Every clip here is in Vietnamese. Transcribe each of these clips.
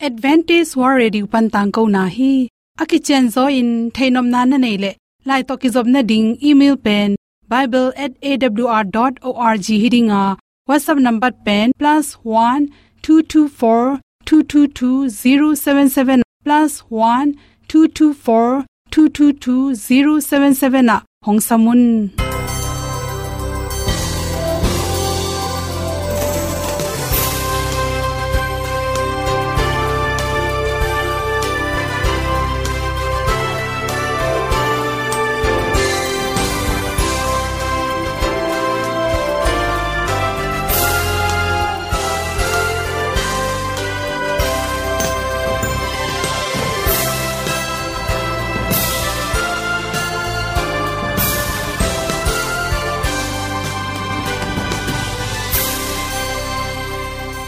advantage war radio pan tang ko na hi. Aki chen zo in thainom na na nei le. Lai to ki zob na ding, email pen bible@awr.org hiding a. Whatsapp number pen, plus one, two two, four, two two two, zero, seven seven plus one, two two, four, two two two, zero, seven seven, a. Hong samun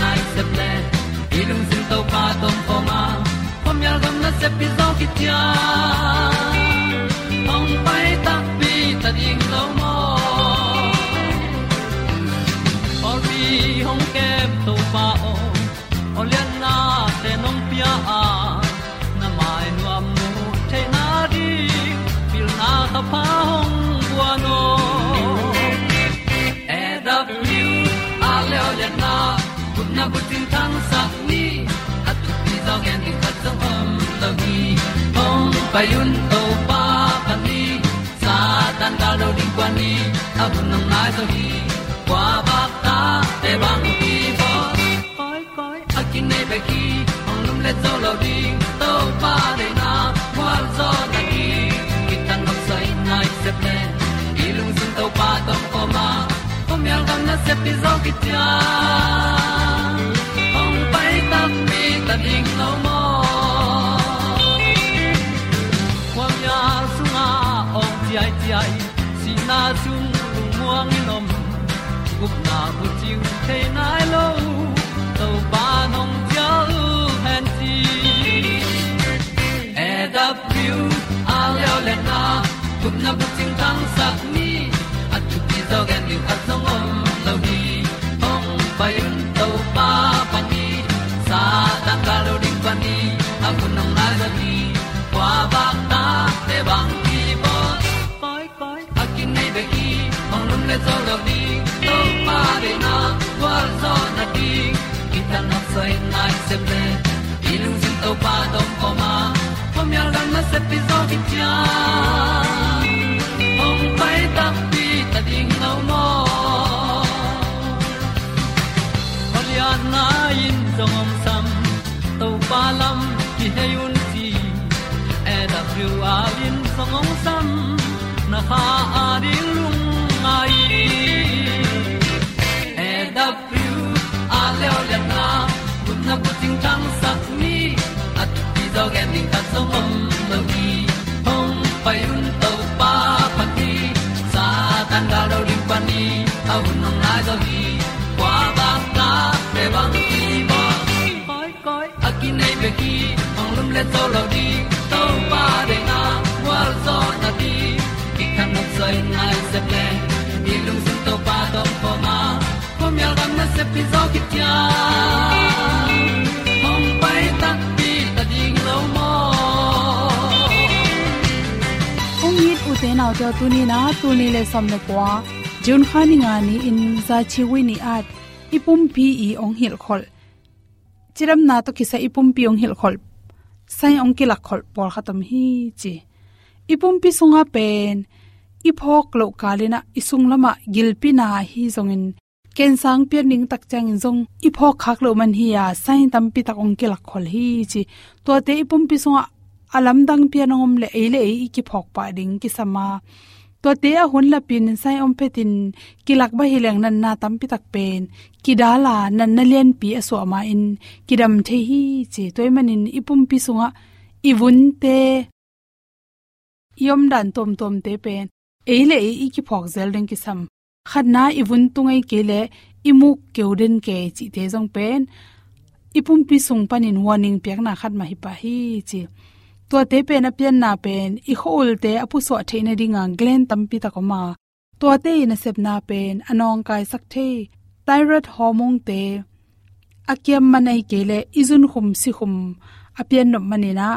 nai se ple i lung sin to pa tom pa ma pom yal gam na se pi zo ki tia hong pai ta pi ta ding lo mo ol bi hong kem to pa o ol yan na te nong pia a ti zo gen di khat zo om gi hong pai un to pa ni sa tan da ni a bu nang mai so kwa ba ta te bang ki bo koi koi a kin nei be ki ong lum le zo lo di to pa de na kwa zo na ki ki tan nok sai nai se ple i lung sun to pa tom ko ma. Ko myal gam na se pi zo ki ta na chung lu muang in om. Gup na bu chiu the nai lo. To ba nong pia u han ti e da piu a leo le na. Gup na bu chiu tang sat ni. At tu ti zo gen ni at song om. Le zo lo ni to pa de na kwa zo na di ki ta na sai nai se ple i lung sin to pa tom ko ma ko myal gam na se pi zo ki tia ong pai ta pi ta ding no mo Holian na in song om sam to pa lam ki hay un ti e da thru a in song om sam na ha a di lu na bu tang sat ni at ti do en ding ta som om lo gi hong pai un to pa pa ti sa tan da do ri pa ni au nong lai do gi kwa ba ta pe bang ti ba koi koi a ki nei be ki hong lum le to lo di to pa de na wa zo na ti ki kan nok sai nai se ple ni lung sun to pa to pa ma. Ko myal gam na se pi zo ki tia yit u tu ni na tu ni le som le kwa jun khani nga ni in za chi wi ni at ipum pi i ong hil khol chiram na to kisa ipum pi ong hil khol sai ong ki la khol por khatam hi chi ipum pi sunga pen iphok lo kalina isung lama gilpina hi zongin ken sang pian ning tak chang in zong iphok khak lo man hi ya sai tam pi tak ong kilak khol hi chi to te ipum pi sunga alam dang pian ngom le eile e ki phok pa ding ki sama to te a hun la pin sai om petin kilak ba hi leng nan na tam pi tak pen. Kidala nan na len pi aso ma in. Kidam the hi che toy manin ipum pi sunga. Ibun te. Yom dan tom tom te pen. Eile e ki phok zel ding ki sam khatna ibun tungai kele imuk keuden ke chi te jong pen. Ipum pi sung panin warning pek na khat ma hi pa hi chi. ตัวเตเป็นเปียนนาเป็นอีโคลเตอผู้สวดเทนดิงางเกลนตัมปิตะกมา ตัวเตนเสบนาเป็นอนองกายสักเทไทรอยฮอร์โมนเตอาเกียมมันไอเกเลอิจุนคุมสิคุมอเปียนนบมันเนนะ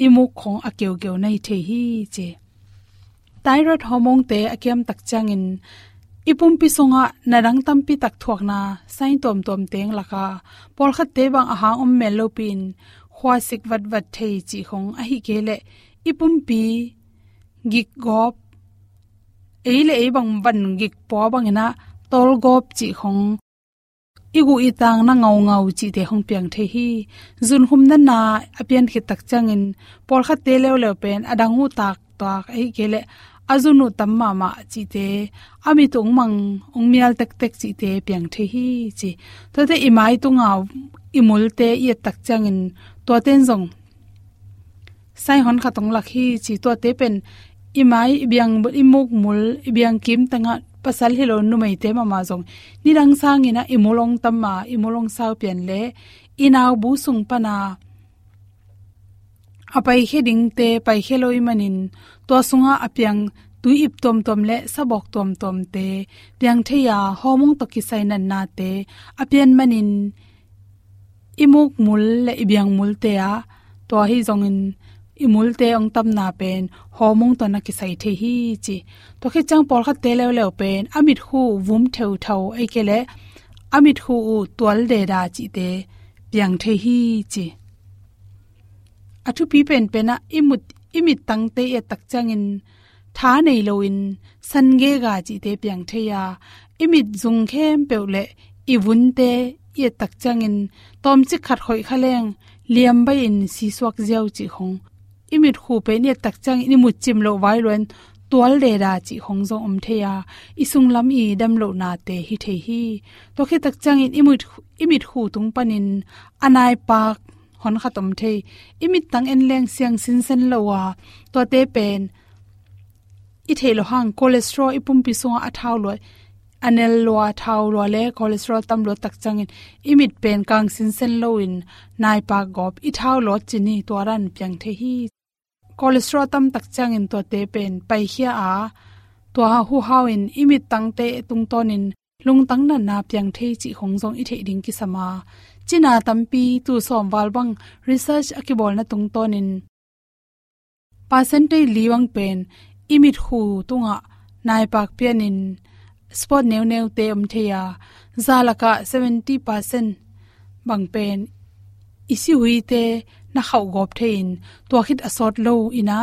อิมุกของอาเกียวเกียวในเทฮีเจไทรอยฮอร์โมนเตอาเกียมตักจังอินอีปุ่มปิสงะนาดังตัมปิตักถวกนาไซน์ตอมตอมเตงลักาพอลขัดเตบังอาหางอมเมลโลปิน khwa sik wat wat thei chi khong a hi kele ipum pi, gik gop. Eile e bang ban gik po bang na tol gop chi khong. Igu itang na ngau ngau chi te hong piang the hi. Zun hum na na apian khit tak changin por kha te lew lew pen adangu tak tak ai kele azunu tamma ma chi te ami tung mang, ong mial tak tek chi te piang the hi chi. To te imai tunga imul te ye tak changin tua ten zong sai hon kha tong lak hi chi tua te pen imai biang imuk mul biang kim tanga pasal hilo nu mai te ma ma zong. Ni rang sang ina imolong tamma imolong sau pian le. Inaw bu sung pana. Apai heding te, pai heloi manin. To sunga apyang tui ip tom tom le, sabok tom tom te. Piang theya homong to ki sai nan na te. Apyan manin imuk mul le ibyang mul te a. To hi zongin imul te ong tam na pen. Homong to na ki sai the hi chi. To khe chang por kha te le le pen. Amit hu vum theu thau ai ke le. Amit hu u twal de da chi te piang the hi chi. Athu pi pen pena imut, imit tang te e tak changin tha nei loin san ge ga chi te piang the ya. Imit zung khem peule i vun te ye tak changin tom chi khat khoi khaleng, liam bai in si swak jiao chi khong imit khu pe ne tak chang ni mu chim lo wai loin tual de ra chi hong zo om the ya. Isung lam i dam lo na te hi the hi. To khe tak chang in imit imit khu tung panin anai pak hon khatom the. Imit tang en leng siang sin sen lo wa. To te pen, i the lo hang cholesterol ipum pi so a thaw loi anel lo thaw lo le cholesterol tam lo tak changin imit pen kang sin sen lo in nai pa gop i thaw lo chini to ran pyang the hi cholesterol tam tak changin to te pen pai hia a to ha hu haw in imit tang te tung ton in lung tang na na pyang the chi khong jong i the ding ki sama china tampi tu som wal bang research akibol na tung ton in percentage liwang pen imit hu tunga nai pak pianin sport neu neu te um theya à, zalaka 70% bang pen. Isi hui te, na khau gop thein to khit asot lo ina,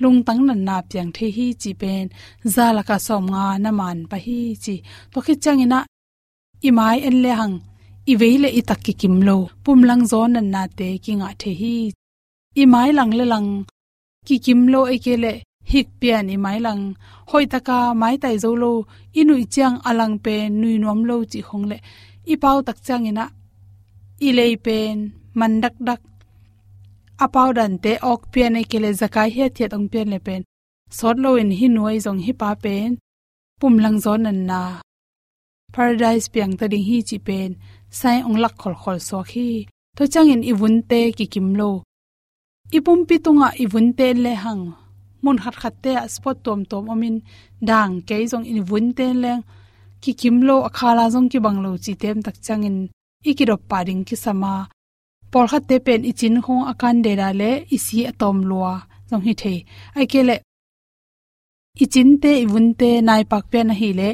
lung tang nan na piang the hi chi pen. Zalaka som nga na man pa hi chi. To khit chang ina, imai en le hang. I veile i takki kim lo. Pum lang zon nan na te ki nga the hi. Imai lang le lang, ki kim lo e ke le hik pian i mai lang. Hoi taka mai tai zo lo, inui chiang alang pe nui nom lo chi khong le. I pau tak chang ina i lei pen, man dak dak. Apau dan te ok pian e kele zakai he thiat ong pian le pen. Sot lo in hi nuai zong hi pa pen. Pum lang zon nan na. Paradise piang ta ding hi chi pen. Sai ong lak khol khol so khi to chang in i vun te ki kim lo. Ipum pitunga i vun te le hang mun khat khat te spot tom tom omin dang ke jong in vun ten leng. Ki kim lo akhala jong ki banglo chi tem tak changin ikirop paring ki sama. Por khat te pen ichin khong akan de ra le isi atom lua. Jong hi the. Ai ke le ichin te ivun te nai pak pe na hi le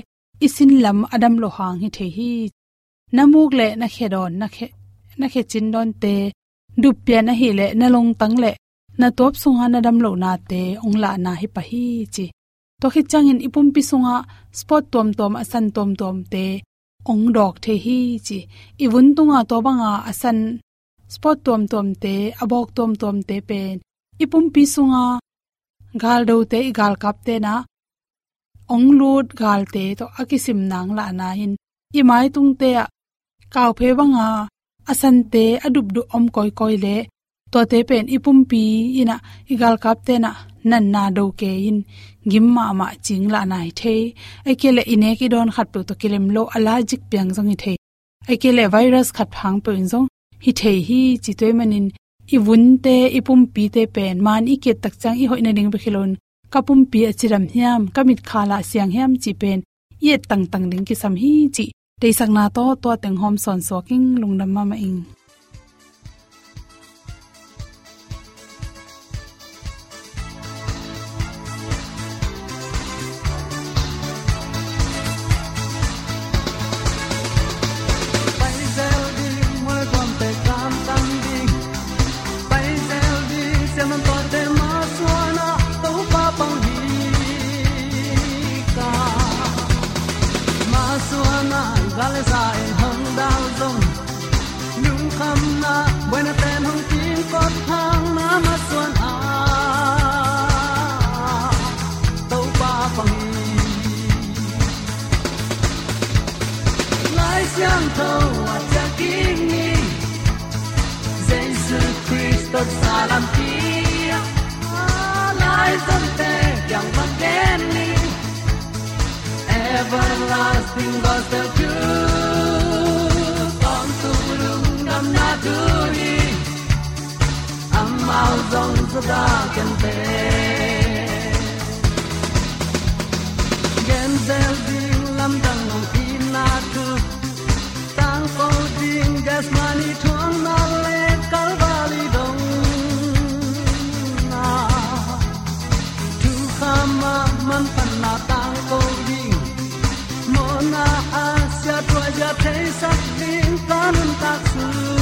isin lam adam lo hang hi the hi. Namuk le na khedon na khe na khe chin don te. Dup pe na hi le na long tang le na top sung na dam lo na te, ong la na hi pa hi chi. To khi changin ipum pi sunga, spot tom tom asan tom tom te, ong dok the hi chi. Iwun tunga to banga asan spot tom tom te, abok tom tom te pen ipum pi sunga, gal do te, gal kap te na, ong lut gal te to akisim nang la na hin. I mai tung te kaw phe banga asan te adup du om koi koi le to te pen ipum pi ina igal kap te na nan na do ke in. Gim ma ma ching la nai the. Ai ke le ine ki don khat pu to kilem lo allergic piang jong i the. Ai ke le virus khat phang pu in jong hi the hi chi toy manin i vun te ipum pi te pen, man i ke tak chang i hoina ding be khilon. Kapum pi achiram hiam, kamit khala siang hiam chi pen. Ye tang tang ding ki sam hi chi. Te sang na to to teng hom son so king lungdam ma ma ing. Zong da ken te. Gen zel ding lam dang nong ti na tu tang ko ding gas mani thuang na le kal valley dong na. Tu khama man pan na tang ko ding na asia tua ya thei sắc linh kanun ta su.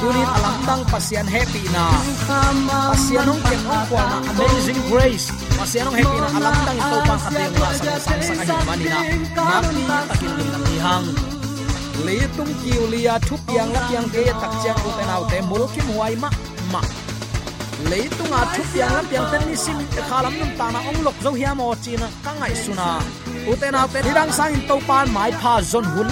tunit alam tang pasian happy na. Pasian ong ken ong kwa na amazing grace. Pasian ong happy na alam tang to pa ka teng na sang sang hi mani na. Napi takin lung nam hang leitung kiu lia thup yang lak yang ke tak chang u te nau te mul ki muai ma ma. Leitung a thup yang lak yang ten ni sim te khalam num ta na ong lok zo hiam o china ka ngai suna uten au te hidang sang in to pan mai pha zon hun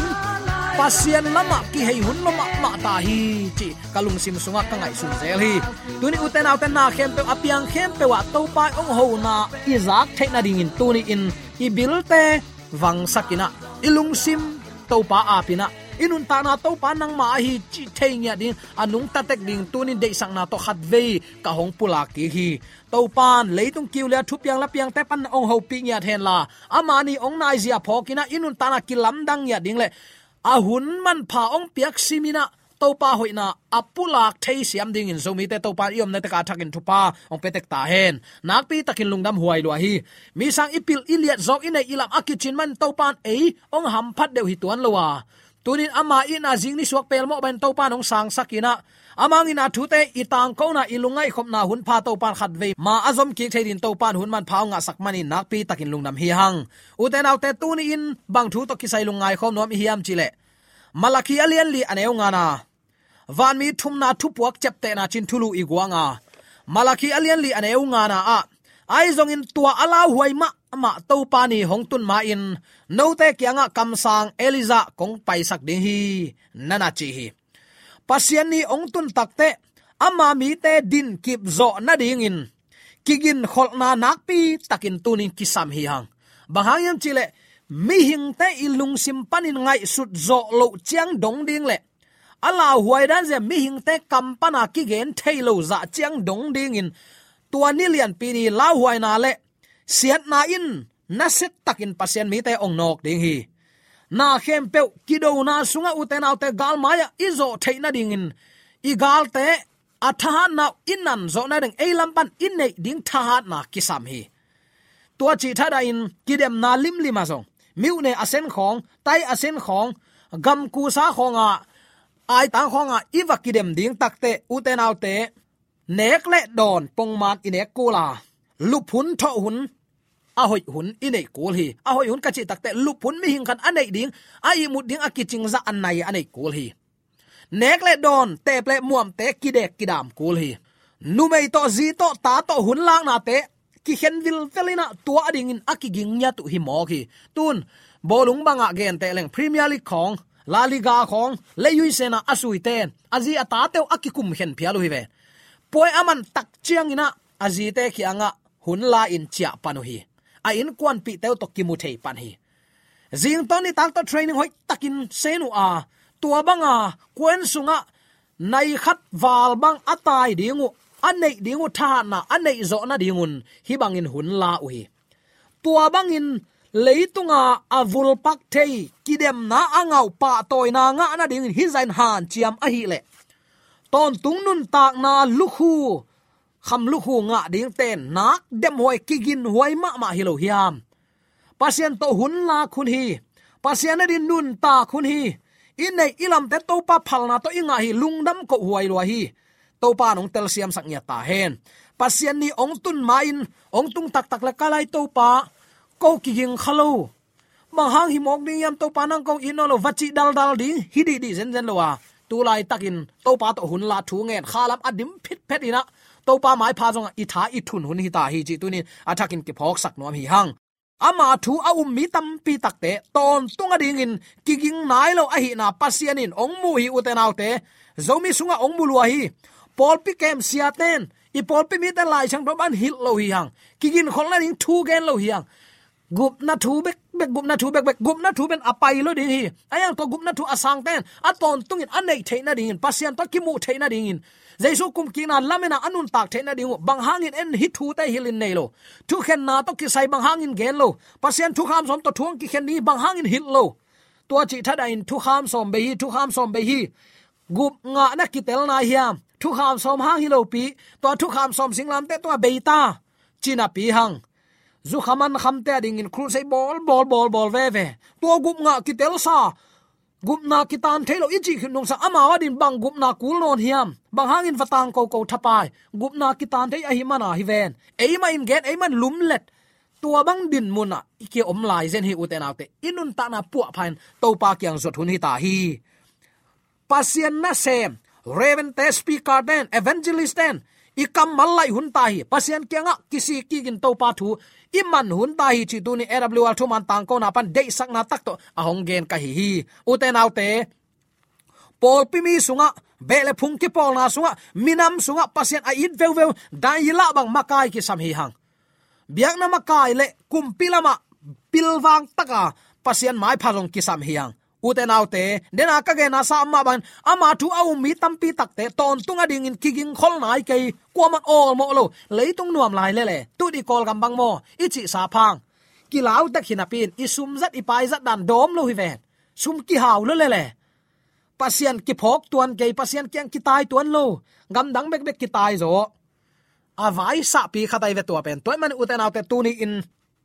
pasien lama ki hei hun lama ma ta hi. Chi kalung sim sunga ka ngai sun zel hi. Tuni uten au na khem pe apiang khem pe wa to pa ong ho na. I zak theina ding in tuni in. I bil te wang sakina. Ilung sim to pa apina inun ta na to pa nang ma hi. Chi theinya ding. Anung ta tek ding ni de sang na to khat ve ka hong pula ki hi. To pan leitung kiu le thu piang la piang te pan ong ho pi nya then la. Amani ong nai zia phokina inun ta na kilam dang ya ding le a hun man pha ong piak simina to pa hoina apulak thei siam ding in zomi te to pa iom na te ka thakin thupa, ong petek ta hen. Nakpi takin lungdam huai lo hi. Mi sang ipil iliat zok ine ilam akichin man to pan ei, ong ham phat deu hi tuan lowa tunin ama ina jing ni suak pel mo ben to pa nong sang sakina. Amang ina thute itang ko na ilungai khop na hun pha to pan khat ve ma azom ki din to pan hun man phao nga sak mani nak pi takin lungnam hi hang. Uten autte tuni in, bang thu to kisai lungai khom nom hiam chile malaki alian li aneu nga na. Van mi thum na thu puak chep te na chin thulu igwanga malaki alian li aneu nga na a ai zong in tua ala huai ma ma to pa ni hong tun ma in. No te kyanga kam sang eliza kong pai sak ding hi. Nana chi hi. Pasian ni ong tun takte ama mi te din kip zo na ding in. Kigin khol na nak pi takin tunin kisam hi hang. Bahang yam chile mi hing te ilung sim panin ngai sut zo lo chiang dong ding le. Ala huai dan ze mi hing te kampana ki gen thailo za chiang dong ding in tua ni lian pi ni la huai na le. Siat na in, na set takin pasien mi te ong nok ding hi. Na khem pe kido na sunga uten autte gal maya izo theina ding in. I gal te athahan na inan zo na ding e lampan in nei ding thahat na kisam hi. Tua chi thada in kidem na lim lima zong. Miu ne asen khong, tai asen khong, gam ku sa khonga ai tang khonga iwa kidem ding takte uten autte nek le don pongman inek kula. Lupun tho hun. A hoi hun inei kul hi. A hoi hun kachi takte lupun mi hing khan anei ding. A i mut ding akiching za anai anei kul hi. Nek le don te ple muam te kidek kidam kul hi. Nu mei to zi to ta to hun lang na te. Ki hen vil velina tua ading in akiging nya tu hi mo ki tun, bolung banga gen te leng premier league khong, la liga khong, le yui sena asui ten azi ata te akikum hen phialu hi ve poi aman tak chiang ina. Azite khi ki anga hun la in chia panu hi. A in kwan pi teu to kimu thei pan hi. Zing to ni tak to training hoi takin senu a. Tua banga kwen sunga nai khat wal bang atai dingu anei dingu tha na anei zo na dingun hi bangin hun la uhi, tua bangin leitunga avul pak thei kidem na angau pa toina nga na ding hi zain han chiam a hi le ton tung nun tak na lukhu kham lukhu nga ding ten nak dem hoi kigin hoi ma ma hilo hiam pasien to hun la khun hi. Pasien din nun ta khun hi. In nei ilam te to pa phal na to inga hi lungdam ko huai lo hi. To pa nong tel siam sak nya ta hen pasien ni ong tun main ong tung tak tak la kalai to pa ko kiging khalo mang hang hi mok ding yam to pa nang ko in lo vachi dal dal ding hi di di zen zen lo wa tu lai takin to pa to hun la thu ngen khalam adim phit phet ina. To pa mai pha jong i tha i thun hun hi ta hi chi tunin athakin ki phok sak nom hi hang. Ama thu a um mi tam pi takte ton tunga ding in kiging nai lo a hi na pasian in, ong mu hi uten autte zomi sunga ong mu lu hi. Pol pi kem siaten i pol pi mi ta lai chang ban hil lo hi hang. Kigin khol na ding thu gen lo hi hang gup na thu bek bek gup na thu bek bek gup na thu ben apai lo ding hi ayang to gup na thu asang à ten aton à tungin anei à theina ding in pasian to ki mu theina ding in jaisu kum ki na lamena anun tak theina ding bang hangin en hi thu te hilin nei lo thu khen na to ki sai bang hangin gen lo pasian thu kham som to thuang ki khen ni bang hangin hil lo tua chi thada in thu kham som be hi thu kham som be hi gup nga na ki tel na hiam thu kham som hang hi lo pi to thu kham som singlam te to be ta. China pi hang zu khaman kham te ding in khru sei bol bol bol bol ve ve to gup nga kitel sa sa gupna kitan thelo ichi nong sa ama wadin bang gupna kul non hiam bang hangin watang ko ko thapai gupna kitan thei ahi mana hi ven eima in get eiman lumlet tua bang din muna ike om lai zen hi uten autte inun ta na pu phain to pa kyang zot hun hi ta hi. Pasien na sem raven te speaker den evangelist den ikam malai hun ta hi. Pasien kyanga kisi ki gin to pa thu iman hun ta hi chi tu ni awl thu man tang ko na pan de sak na tak to. Ahong gen ka hi hi. U te nau te. Pol pi mi sunga bele phung ki pol na sunga, minam sunga, pasien a in veu veu, dai la bang makai ki sam hi hang. Biak na makai le kumpilama pilwang taka, pasien mai pharong ki sam hi hang uten autte den ka ge na sa ma ban ama thu au mi tampi takte ton tunga ding in kiging khol nai ke kwaman ol mo lo leitung nuam lai le le, tu di kol gam bang mo ichi sa phang. Ki lau tak hinapin isum zat pai zat dan dom lo hi ve sum ki hau lo le le. Pasian ki phok tuan ke pasian kyang ki tai tuan lo, gam dang bek bek ki tai zo. Avai sa pi khatai ve tua pen, toy man uten autte tu ni in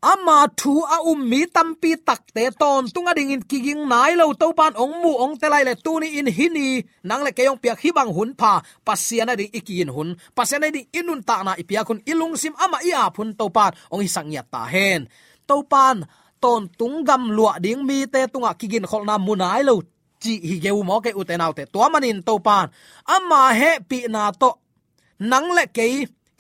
ama thu a um mi tampi takte ton tunga ding in kiging nai lo to pan ong mu ong telai le tu ni in hini nang le keyong piak hibang hun pha. Pasiana ding ikin hun. Pasiana ding inun ta na ipia kun ilung sim ama ia phun to pan. Ong isang ya ta hen. To pan, ton tung gam lua ding mi te tunga kigin khol na munai lo chi hi geu mo ke uten te to manin to pan. Ama he pi na to. Nang le ke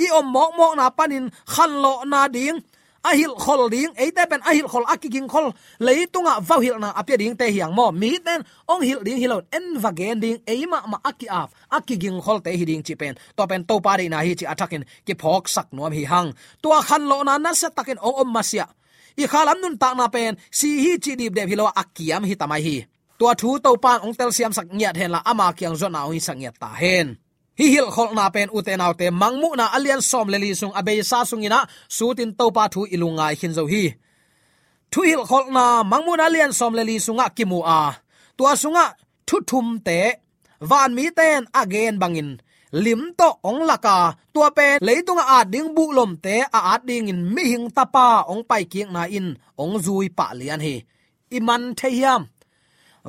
i om mok mok na panin khan lo na ding ahil khol ding eite pen ahil khol akiging khol leitunga vauhil na apia ding te hiang mo mi ten ong hil ding hilon en vagen ding eima ma aki af akiging khol te hi ding chi pen. To pen to pare na hi chi atakin ki phok sak nuam hi hang. Tua khan lo na na sa takin ong om masia i khalam nun ta na pen si hi chi dip de hilo akiam hi tamai hi. Tua thu to pan ong tel siam sak nyat hen la ama kyang zona ong hi sak ta hen hi hil khol na pen uten autte mangmu na alian som leli sung abe sa sungina sutin to pa thu ilunga hin zo hi. Thu hil khol na mangmu na alian som leli sunga kimu a. Tua sunga thu thum te, van mi ten again bangin. Lim to ong laka tua pe leitung a ding bu lom te a a ding in mi hing tapa ong pai kiek na in ong zui pa lian hi. Iman thehiam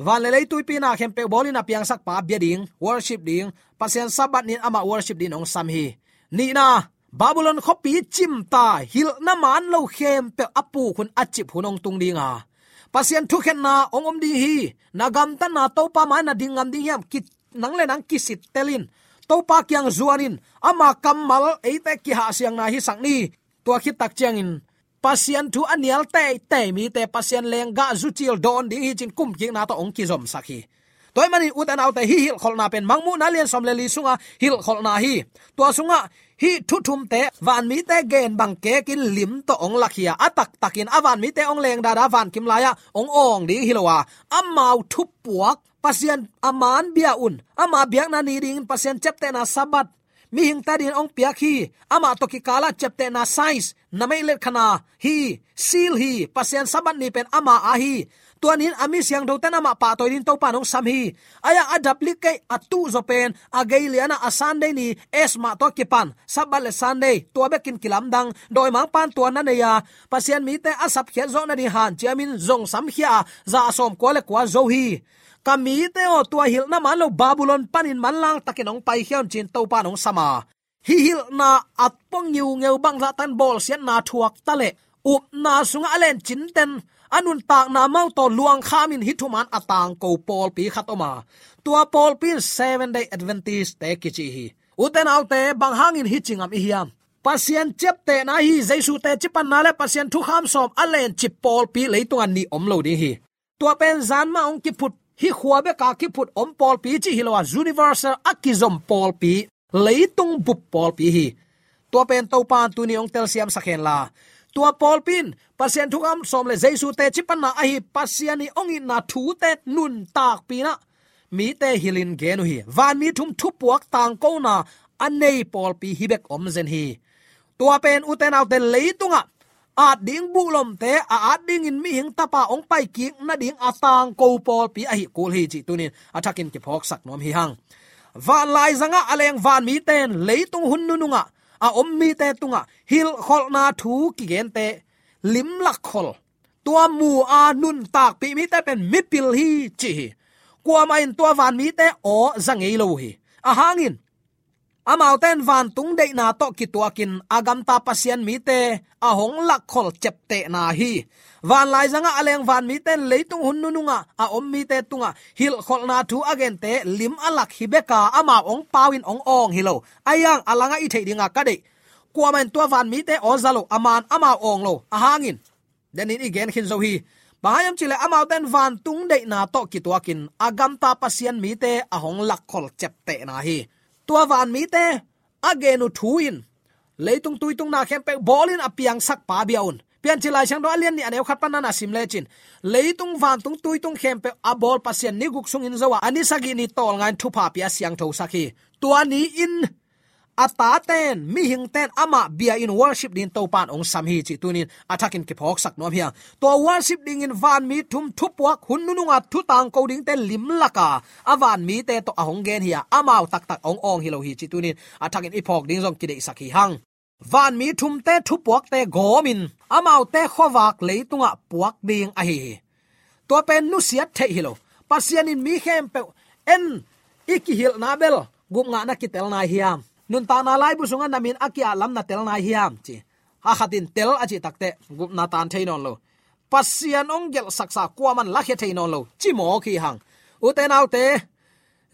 van le lei tui pina khem pe bolina piang sak pa bia ding, worship ding pasien sabat nin ama worship din ong sam hi. Ni na, babylon khopi chim ta hil na man lo khem pe apu khun achip hunong tung dinga pasien thu khen na ong om di hi. Na gam ta na to pa ma na dingam ngam ding yam kit nang le nang kisit telin to pa kyang zuanin ama kamal eite ki ha siang na hi sang ni. Tua khit tak chiang in. Pasian thu anial te te mi te pasian leng ga zu chil don ding hi chin kum ki na to ong ki zom sakhi toy mani utan auta hi hil khol na pen mangmu na lian som le li sunga hil khol na hi to sunga hi thu thum te van mi te gen bang ke kin lim to ong lakhia atak takin avan mi te ong leng da da van kim laya ong ong ding hilowa amau thu puak pasian aman bia un ama biak na ni ding pasian chepte na sabat mi hing ta din ong piak hi ama to ki kala chepte na size na mai le khana hi seal hi pasian sabat ni pen ama a hi tuanin ami siang do tanama pa to din to panong samhi aya hi aya atu zo pen ageliana asande ni esma to kipan. Sabale sande to bekin kilam dang, doi mang pan tuan na ne ya pasian mi te asap khia zo na ni han, chiamin zong sam khia, za som ko le kwa zo hi. Kami te o tua hil na man lo babylon panin man lang takin pai hian chin to panong sama. Hi hil na atpong yu ngeu bang la tan bol sian na thuak tale. Up na sunga alen chin ten anun tak na mau to luang khamin hithuman atang ko pol pi khatoma. Tua pol pi seven day adventist te kichi hi. Uten autte bang hangin hi i hiam. Pasien chep te na hi jaisu te chipan na le pasien thu kham som alen chip pol pi leitung an ni om lo di hi. Tua pen zan ma ong ki phut, hi khuabe ka ki phut om pol pi chi hilwa universal akizom pol pi leitung bup pol pi hi. Tua pen to pan tu ni ong tel siam sakhen la tua pol pin, pasien thukam som le jaisu te chipan na ahi pasien ni ong in na thu te nun tak pina mi te hilin genu hi van mi thum thu puak tang ko na anei pol pi hibek om zen hi. Tua pen uten out te leitunga a ding bu lom te, a a ding in mi hing tapa ong pai ki na ding atang ko pol pi a hi kul hi chi tunin atakin ki phok sak nom hi hang. Van lai zanga aleng van mi ten leitung hun nu nunga a om mi te tunga, hil khol na thu ki gen te, lim lak khol. Tua mu a nun tak pi mi te pen mi pil hi chi kwa ma in tua van mi te o zangei lo hi. A hangin amau ten van tung de na to ki tuakin agam ta pasian mi te, a hong lak khol chep te na hi. Van lai zanga aleng van mi ten leitung hun nunga, a om mi te tunga. Hil khol na thu again te lim alak hi beka, ama ong pawin ong ong hilo ayang alanga i thei dinga kade kwa man tua van mi te ozalo aman ama ong lo. A hangin denin igen khin zo hi. Bahayam chile amau ten van tung de na to ki tuakin agam ta pasian mi te, a hong lak khol chep te na hi. Tua van mi te agenu thuin leitung tuitung na khem pe bolin apiang sak pa biaun pian chilai chang do alian ni aneu khat panana sim le chin leitung van tung tuitung khem pe abol pasien ni guk sung in zawa ani sagi ni tol ngai thu pa pia siang tho sakhi tua ni in ata ten, mi hing ten, ama bia in worship din to pan ong sam hi chi tunin attacking ki phok sak nom hiang to worship ding in van mi thum thubuak hun nu nga thu tang ko ding ten lim laka. Avan mi te to ahong gen hiya. Amao tak tak ong ong hi lo hi chi tunin attacking iphok ding jong ki dei sakhi hang. Van mi thum te thu puak te gomin amao te khowak leitunga puak ding a hi to pen nu siat the hi lo. Pasian in mi khem pe en ikihil nabel gum nga na kitel na hiam nun ta na lai bu sunga namin akia lam na tel na hiam, chi. Ha khatin tel achi takte gup na tan theinon lo. Pasian ong gel saksa kwaman lakhe theinon lo. Chi mo ki hang. U te nau te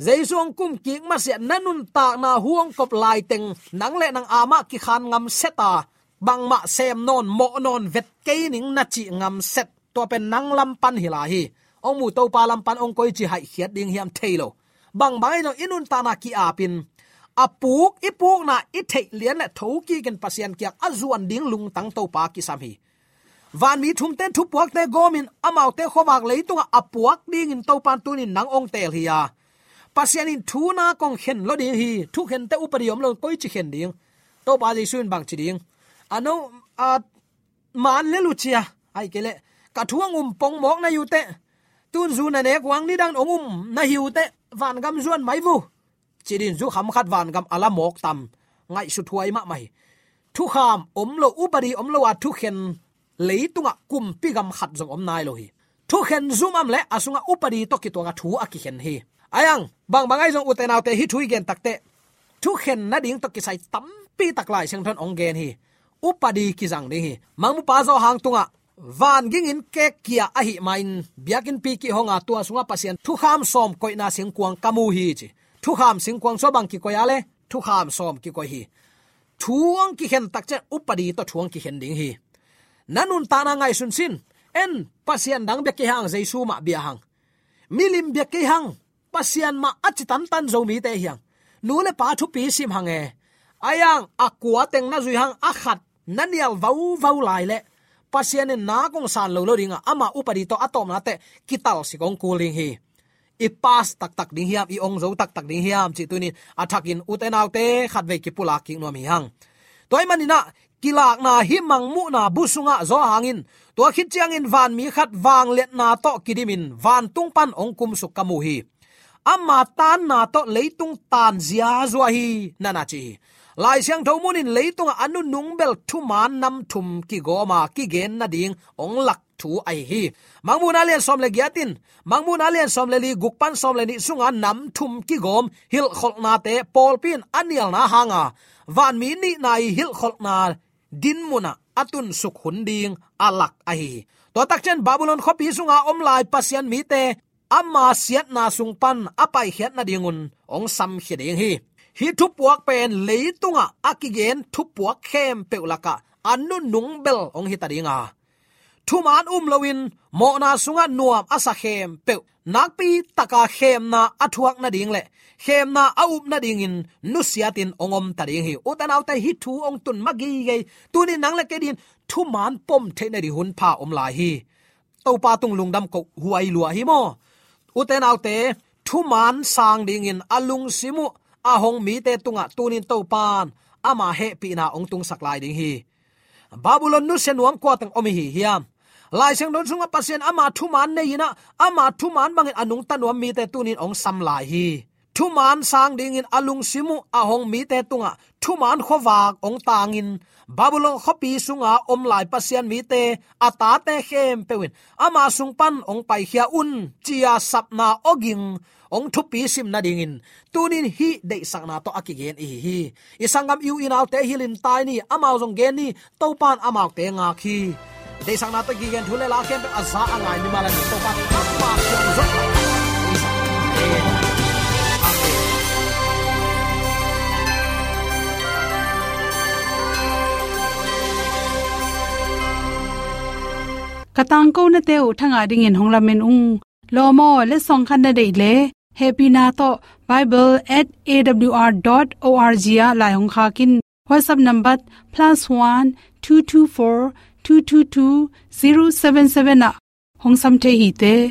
zaisong kum ki ma se nanun ta na huang kop lai teng nang le nang ama ki khan ngam seta bang ma sem non, mo non, vet ke ning na chi ngam set. To pen nang lam pan hi hi. Ong mu to pa lam pan ong koi chi hai khiat ding hiam thailo bang bai no inun ta na ki apin apuk ipuk na i thei lian la tho ki gen pasian kyak azuan ding lung tang to pa ki sam hi. Van mi thum ten thu puak te gomin amau te khomak leitunga apuak ding in to pan tunin nang ong tel hi ya. Pasian in thu na kong khen lo ding hi, thu khen te upariom lo koi chi khen ding. To ba ji sun bang chi ding. Ano, a, man le lu chia ai kele ka thuang um pong mok na yu te. Tun zu na ne kwang ni dang ong um na hiu te. Van gam zuan mai vu chidin zu kham khat van gam ala à mok tam ngai su thuai ma mai thu kham om lo bari om lo wa à, thu khen leitunga kum pi gam khat giống om nai lo à hi thu khen zum am le asunga upari to ki to nga thu aki khen hi. Ayang bang bangai jong uten autte hi thui gen takte thu khen na ding to ki sai tam pi tak lai sang thon ong gen hi. Upadi ki jang ding hi. Mangmu pa zo hang tunga van ging in ke kia a hi main biakin pi ki honga tua sunga pasien thu kham som koina sing kuang kamu hi chi thu kham sing kwang so bang ki ko yale thu kham som ki ko hi. Thuang ki hen tak che upadi to thuang ki hen ding hi. Nanun ta na ngai sun sin, en pasian dang be ki hang jaisu ma bia hang. Milim be ki hang, pasian ma achi tan tan zo mi te hiang. Nu le pa thu pi sim hang e. Ayang akwa teng na zui hang akhat nanial vau vau lai le. Pasian na kong san lo lo ringa ama upadi to atom na te kital si kong cooling hi i pass, tak tak, ding hiam. I ong zo, tak tak, ding hiam. Chi tunin athakin utenaw te khat ve ki pula ki no mi hang toy manina kilak na hi mangmu na busunga zo hangin to khit chiang in van mi khat wang let na to kidimin van tung pan ong kum su kamu hi. Amma tan na to leitung tan zia zo hi nana chi. Lai siang tho munin leitung anu nungbel thu man nam thum ki goma ki gen na ding. Ong lak thu ai hi. Mangmun alian som le giatin mangmun alian som le li gukpan som le ni sunga nam thum ki gom, hil khol na te pol pin anial na hanga van mi ni nai, hil khol na din muna atun suk hun ding alak ai to tak chen babylon khopi sunga om lai pasian mi te, amma siat na sung pan apai hiat na dingun ong sam hi ding hi. Hi thu puak pen leitunga akigen thu puak khem peulaka anu nungbel ong hi ta dinga thuman um lowin mo na sunga nuam asa khem pe nakpi taka khem na athuak na ding le. Khem na aup na ding in nu siatin ongom ta ding hi. Utan auta hi thu ong tun magi ge tuni nang le ke din thu man pom the na ri hun pha om lai hi. To pa tung lungdam ko huai lua hi mo. Uten autte thu man sang ding in alung simu. A hong mi te tunga tunin to pan ama he pi na ong tung sak lai ding hi. Babylon nu sen wang kwa tang omi hi hiam lai seng don sunga pasien ama thu man nei na ama thu man bangin anung tanwa mi te tunin ong sam lai hi. Thu man sang ding in alung simu ahong mi te tunga thu man khowak ong tangin babylon khopi sunga om lai pasian mi te ata te khem pewin ama sung pan ong pai hia un, chia sapna oging ong thu pi sim na ding in. Tunin hi de sang na to akigen i hi. Isangam yu inaw te hilin tai ni amao zong gen ni topan amao te nga khi de sang na to gi gen thule la kem aza angai ni mala ni to pa ma kyong zo katang ko na teu thanga ding in hongla men ung. Lomo le song khan na dei le. Happy na to bible@awr.org ya la hong kha kin. Whatsapp number +1224 222 077 na hong sam the hi te